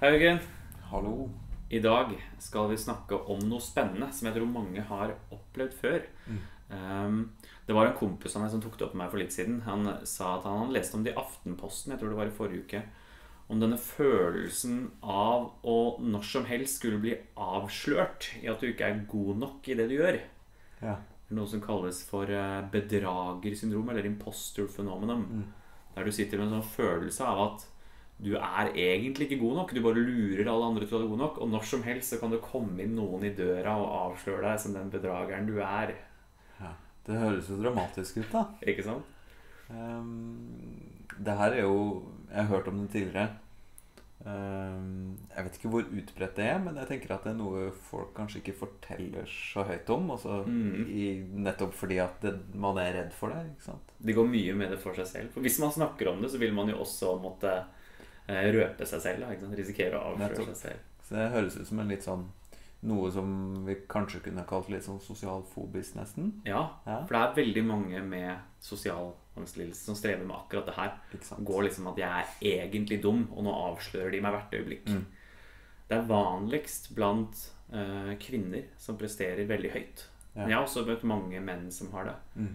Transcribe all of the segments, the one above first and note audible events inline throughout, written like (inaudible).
Hei, Jørgen. Hallo. I dag skal vi snakke om noe spennende som jeg tror mange har opplevd før. Um, det var en kompis av meg som tok det opp med meg for litt siden. Han sa at han hadde lest om det i Aftenposten, jeg tror det var i forrige uke, om denne følelsen av å når som helst skulle bli avslørt i at du ikke er god nok i det du gjør. Ja. Noe som kalles for eh, bedragersyndrom, eller imposter phenomenon. Der du sitter med en sånn følelse av at du er egentlig ikke god nok. Du bare lurer alle andre til å være god nok. Og når som helst så kan det komme inn noen i døra og avsløre deg som den bedrageren du er. ja. Det høres jo dramatisk ut, da. Ikke sant? Um, det her er jo Jeg har hørt om det tidligere. Um, jeg vet ikke hvor utbredt det er, men jeg tenker at det er noe folk kanskje ikke forteller så høyt om. Altså, Mm. i, nettopp fordi at det, man er redd for det. ikke sant? De går mye med det for seg selv. For hvis man snakker om det, så vil man jo også måtte røpe seg selv. Da, ikke sant? Risikere å avsløre seg selv. Så det høres ut som en litt sånn noe som vi kanskje kunne kalt litt sånn sosialfobisk, nesten. Ja, Ja. for det er veldig mange med sosial angstlidelse som strever med akkurat det her. Går liksom at jeg er egentlig dum, og nå avslører de meg hvert øyeblikk. Mm. Det er vanligst blant uh, kvinner som presterer veldig høyt. Ja. Men jeg har også møtt mange menn som har det. Mm.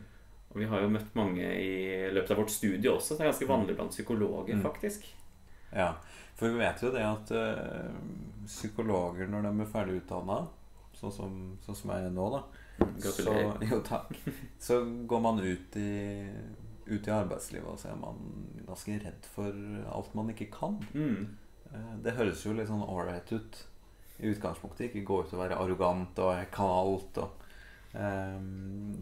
Og vi har jo møtt mange i løpet av vårt studie også, så det er ganske vanlig blant psykologer, Mm. faktisk. Ja, for vi vet jo det at eh, psykologer når de er ferdig utdanna, sånn som, sånn som jeg er nå, da Så, (laughs) jo. Så går man ut i, ut i arbeidslivet, og så er man ganske redd for alt man ikke kan. Mm. Eh, Det høres jo litt sånn ålreit ut i utgangspunktet. Ikke gå ut og være arrogant og jeg kan alt. Og, eh,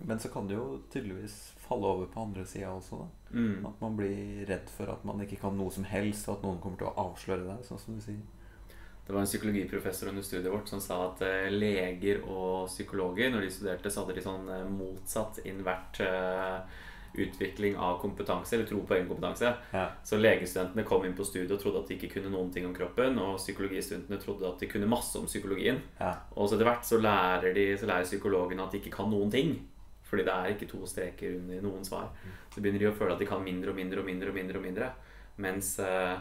men så kan det jo tydeligvis falle over på andre sida også. da Mm. At man blir redd for at man ikke kan noe som helst, og at noen kommer til å avsløre deg. Sånn som du sier. Det var en psykologiprofessor under studiet vårt som sa at uh, leger og psykologer, når de studerte, så hadde de sånn uh, motsatt invert eh, utvikling av kompetanse, eller tro på egen kompetanse. Ja. Så legestudentene kom inn på studiet og trodde at de ikke kunne noen ting om kroppen, og psykologistudentene trodde at de kunne masse om psykologien. Ja. Og så etter hvert så lærer, de, så lærer psykologene at de ikke kan noen ting. Fordi det er ikke to streker under noen svar. Så begynner de å føle at de kan mindre og mindre og mindre. og mindre og mindre Mens eh,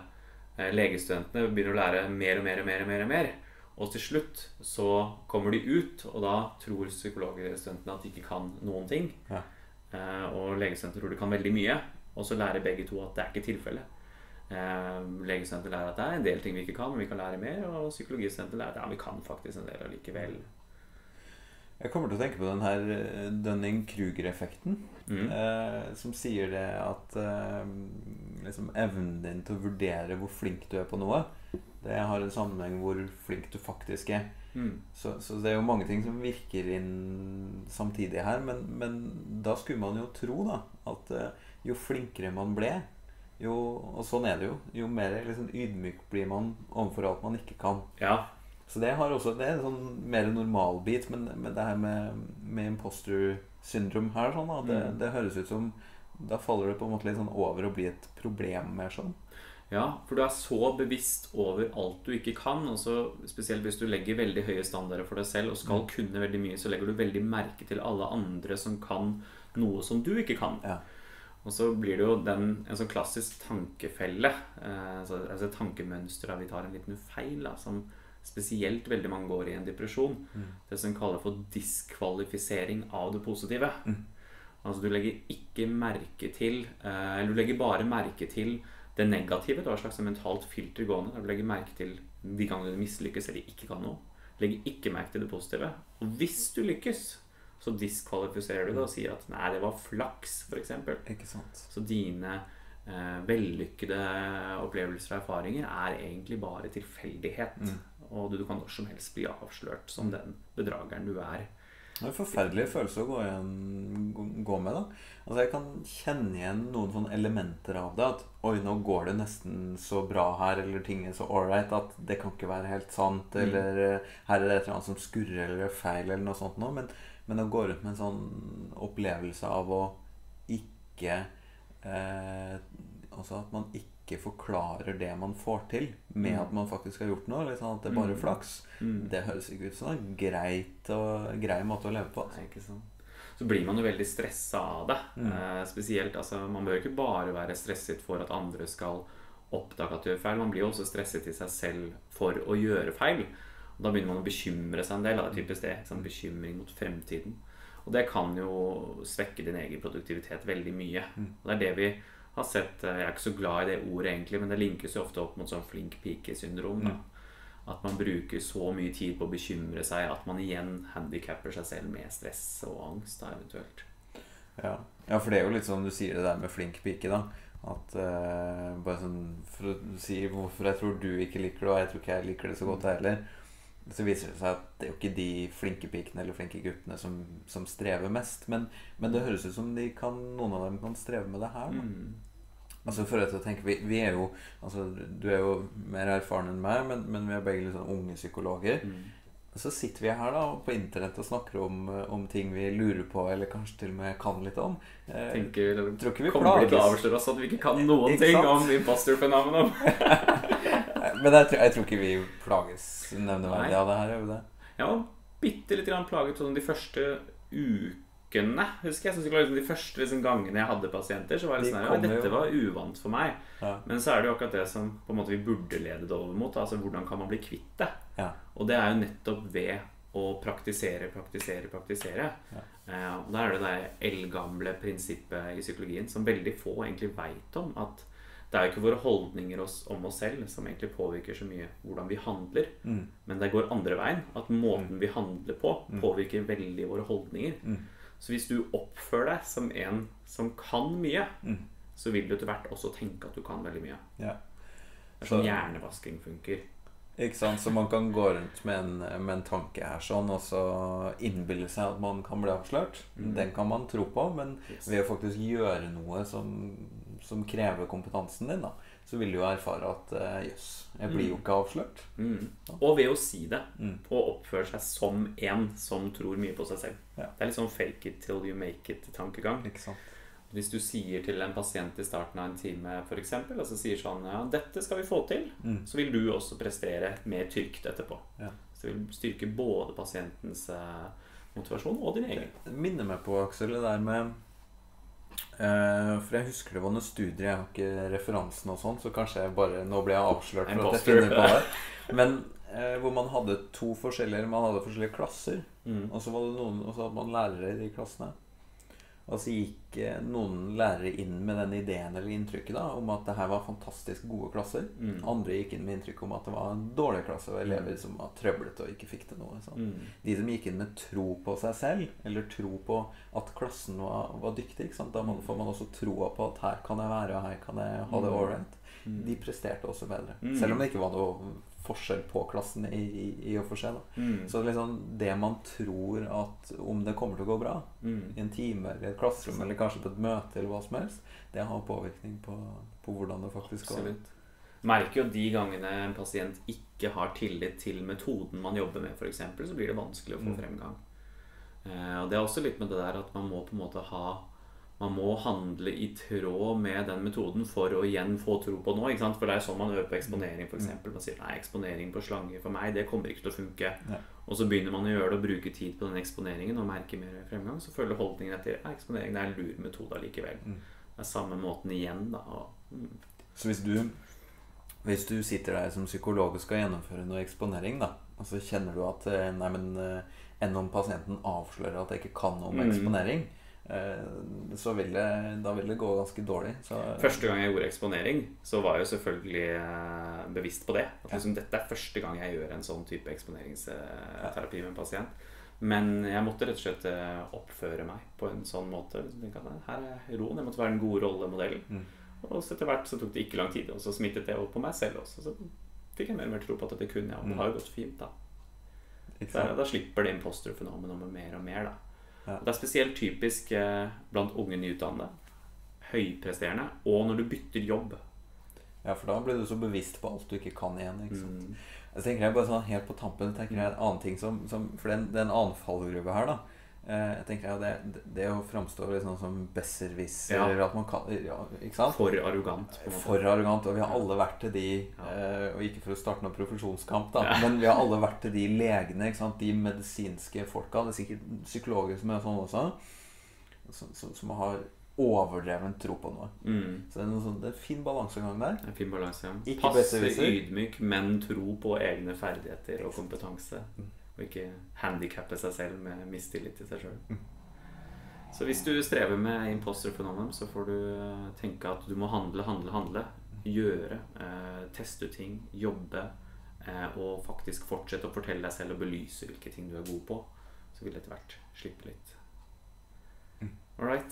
eh, legestudentene begynner å lære mer og mer og mer. Og mer og mer Og til slutt så kommer de ut, og da tror psykologstudentene at de ikke kan noen ting. Ja. Eh, og legesenteret tror de kan veldig mye. Og så lærer begge to at det er ikke tilfellet. Legesenteret lærer at det er en del ting vi ikke kan, men vi kan lære mer. Og psykologisenteret lærer at ja, vi kan faktisk en del allikevel. Jeg kommer til å tenke på den her eh, Dunning-Kruger-effekten. Mm. Eh, som sier det at eh, liksom evnen din til å vurdere hvor flink du er på noe, det har en sammenheng hvor flink du faktisk er. Mm. Så, så det er jo mange ting som virker inn samtidig her. Men, men da skulle man jo tro da at eh, jo flinkere man ble, jo, og sånn er det jo, jo mer liksom, ydmyk blir man overfor alt man ikke kan. Ja. Så det har også Det er en sånn mer normal bit, men, men det her med, med imposter syndrom her, sånn, da, det, Mm. det høres ut som Da faller det på en måte litt sånn over og blir et problem mer sånn. ja, for du er så bevisst over alt du ikke kan. Og så spesielt hvis du legger veldig høye standarder for deg selv og skal kunne veldig mye, så legger du veldig merke til alle andre som kan noe som du ikke kan. Ja. Og så blir det jo den, en sånn klassisk tankefelle, eh, altså, altså tankemønster der vi tar en liten feil, da, som spesielt veldig mange går i en depresjon. Det som kaller for diskvalifisering av det positive. Altså du legger ikke merke til eh, Eller du legger bare merke til det negative. Du har et slags mentalt filter gående du legger merke til de gangene du mislykkes eller ikke kan noe. Legger ikke merke til det positive. Og hvis du lykkes, så diskvalifiserer du det og sier at 'nei, det var flaks', f.eks. Ikke sant? Så dine eh, vellykkede opplevelser og erfaringer er egentlig bare tilfeldighet. Mm. Og du, du kan når som helst bli avslørt som den bedrageren du er. Det er en forferdelig følelse å gå, igjen, gå- gå med. da Altså Jeg kan kjenne igjen noen sånne elementer av det. At oi, nå går det nesten så bra her, eller ting er så ålreit at det kan ikke være helt sant. Mm. Eller eh, her er det et eller annet som skurrer eller er feil, eller noe sånt noe. Men, men å gå rundt med en sånn opplevelse av å ikke eh, Altså at man ikke forklarer det man får til, med Mm. at man faktisk har gjort noe. Liksom at det er bare Mm. flaks. Mm. Det høres ikke ut som en grei måte å leve på. altså. Nei, ikke sant. Så blir man jo veldig stressa av det. Mm. Eh, spesielt, altså Man bør ikke bare være stresset for at andre skal oppdage at du gjør feil. Man blir jo også stresset i seg selv for å gjøre feil. Og da begynner man å bekymre seg en del. Det er typisk det. Sånn bekymring mot fremtiden. Og det kan jo svekke din egen produktivitet veldig mye. Og det er det vi har sett Jeg er ikke så glad i det ordet egentlig, men det linkes jo ofte opp mot sånn flink pike-syndrom. Mm. at man bruker så mye tid på å bekymre seg at man igjen handikapper seg selv med stress og angst. da eventuelt. Ja. ja, for det er jo litt sånn du sier det der med flink pike, da. At uh, bare sånn For å si hvorfor jeg tror du ikke liker det, og jeg tror ikke jeg liker det så godt jeg heller, så viser det seg at det er jo ikke de flinke pikene eller flinke guttene som, som strever mest. Men, men det høres ut som de kan, noen av dem kan streve med det her. Mm. Altså for å tenke, vi, vi er jo altså Du er jo mer erfaren enn meg, men, men vi er begge litt sånn unge psykologer. Mm. Så sitter vi her da på internett og snakker om, om ting vi lurer på, eller kanskje til og med kan litt om. Eh, Tenker, tror ikke vi kommer vi til å avsløre oss at vi ikke kan noen Ikke ting om imposter-fenomenet? (laughs) Men jeg, tror- jeg tror ikke vi plages nevneverdig av det her. Gjør vi det? Jeg var bitte litt plaget sånn de første ukene, husker jeg. Så liksom de første liksom, gangene jeg hadde pasienter, så var jeg sånn, ja, dette jo- var uvant for meg. Ja. Men så er det jo akkurat det som på en måte vi burde lede det over mot. Altså hvordan kan man bli kvitt det? Ja. Og det er jo nettopp ved å praktisere, praktisere, praktisere. Ja. Eh, og da er det det eldgamle prinsippet i psykologien som veldig få egentlig veit om. At det er jo ikke våre holdninger oss, om oss selv som egentlig påvirker så mye hvordan vi handler. Mm. Men det går andre veien. At måten vi handler på, påvirker veldig våre holdninger. Mm. Så hvis du oppfører deg som en som kan mye, Mm. så vil du etter hvert også tenke at du kan veldig mye. Ja. Det er sånn Så- hjernevasking funker. Ikke sant? Så man kan gå rundt med en, med en tanke her sånn, og så innbille seg at man kan bli avslørt. Mm. Den kan man tro på, men Yes. ved å faktisk gjøre noe som, som krever kompetansen din, da, så vil du jo erfare at eh, jøss, jeg blir jo ikke avslørt. Mm. Og ved å si det, Mm. og oppføre seg som en som tror mye på seg selv. Ja. Det er litt sånn fake it till you make it-tankegang. Hvis du sier til en pasient i starten av en time for eksempel, og så sier sånn Ja, dette skal vi få til. Mm. Så vil du også prestere mer trygt etterpå. Ja. Så det vil styrke både pasientens eh, motivasjon og din egen. Det minner meg på, Aksel, det der med For jeg husker det var noen studier, jeg har ikke referansen og sånn, så kanskje jeg bare Nå ble jeg avslørt for at jeg finner på det. (laughs) Men eh, hvor man hadde to forskjellige Man hadde forskjellige klasser. Mm. Og så var det noen Og så hadde man lærere i de klassene. Og så gikk eh, noen lærere inn med den ideen eller inntrykket da om at det her var fantastisk gode klasser. Mm. Andre gikk inn med inntrykk om at det var en dårlig klasse og elever som var trøblete og ikke fikk til noe. Mm. De som gikk inn med tro på seg selv, eller tro på at klassen var, var dyktig, da man, får man også troa på at her kan jeg være, og her kan jeg ha det Mm. ålreit. Mm. De presterte også bedre. Mm. Selv om det ikke var noe forskjell på klassen i, i, i og for seg. Mm. så liksom det man tror at om det kommer til å gå bra Mm. i en time eller et klasserom eller kanskje på et møte eller hva som helst, det har påvirkning på, på hvordan det faktisk går. Absolutt. Merker jo de gangene en pasient ikke har tillit til metoden man jobber med, f.eks., så blir det vanskelig å få Mm. fremgang. Eh, og det er også litt med det der at man må på en måte ha Man må handle i tråd med den metoden for å igjen få tro på noe. Ikke sant? For det er sånn man øver på eksponering, f.eks. Man sier nei, eksponering på slanger for meg, det kommer ikke til å funke. Ja. Og så begynner man å gjøre det og bruke tid på den eksponeringen og merke mer fremgang. Så følger holdningen etter ja, eksponering det er en lur metode allikevel. Mm. Det er samme måten igjen, da. Og, mm. Så hvis du, hvis du sitter der som psykolog og skal gjennomføre noe eksponering, da, og så kjenner du at eh, Nei, men eh, enn om pasienten avslører at jeg ikke kan noe om Mm. eksponering, så vil det, da vil det gå ganske dårlig. Så, Første gang jeg gjorde eksponering, så var jeg jo selvfølgelig eh, bevisst på det. At liksom, dette er første gang jeg gjør en sånn type eksponeringsterapi med en pasient. Men jeg måtte rett og slett eh, oppføre meg på en sånn måte. Liksom, her er roen. Jeg måtte være den gode rollemodellen. Mm. Og så etter hvert så tok det ikke lang tid, og så smittet det over på meg selv også. Så fikk jeg mer og mer tro på at dette kunne jeg, og det Mm. har jo gått fint, da. Da, da slipper det imposterfenomenet mer og mer. da Ja. Det er spesielt typisk eh, blant unge nyutdannede, høypresterende, og når du bytter jobb. Ja, for da blir du så bevisst på alt du ikke kan igjen. ikke sant? Mm. Jeg tenker jeg bare sånn Helt på tampen tenker jeg en annen ting som, som For det er, en, annen fallgruve her. da Jeg tenker ja, det, det å framstå litt sånn som besserwisser Ja. eller At man kan ja, Ikke sant? For arrogant. For arrogant. Og vi har alle vært til de Ja. eh, Og ikke for å starte noen profesjonskamp, da Ja. men vi har alle vært til de legene, ikke sant? de medisinske folka. Det er sikkert psykologer som er sånn også. Som, som, som har overdreven tro på noe. Mm. Så det er, sånn, det er en fin balansegang der. En fin balanse. ja. Passe ydmyk, men tro på egne ferdigheter og kompetanse. Og ikke handikappe seg selv med mistillit til seg sjøl. Mm. Så hvis du strever med imposter phenomenon, så får du eh, tenke at du må handle, handle, handle. Gjøre. Eh, teste ting. Jobbe. Eh, og faktisk fortsette å fortelle deg selv og belyse hvilke ting du er god på. Så vil etter hvert slippe litt. Mm. All right.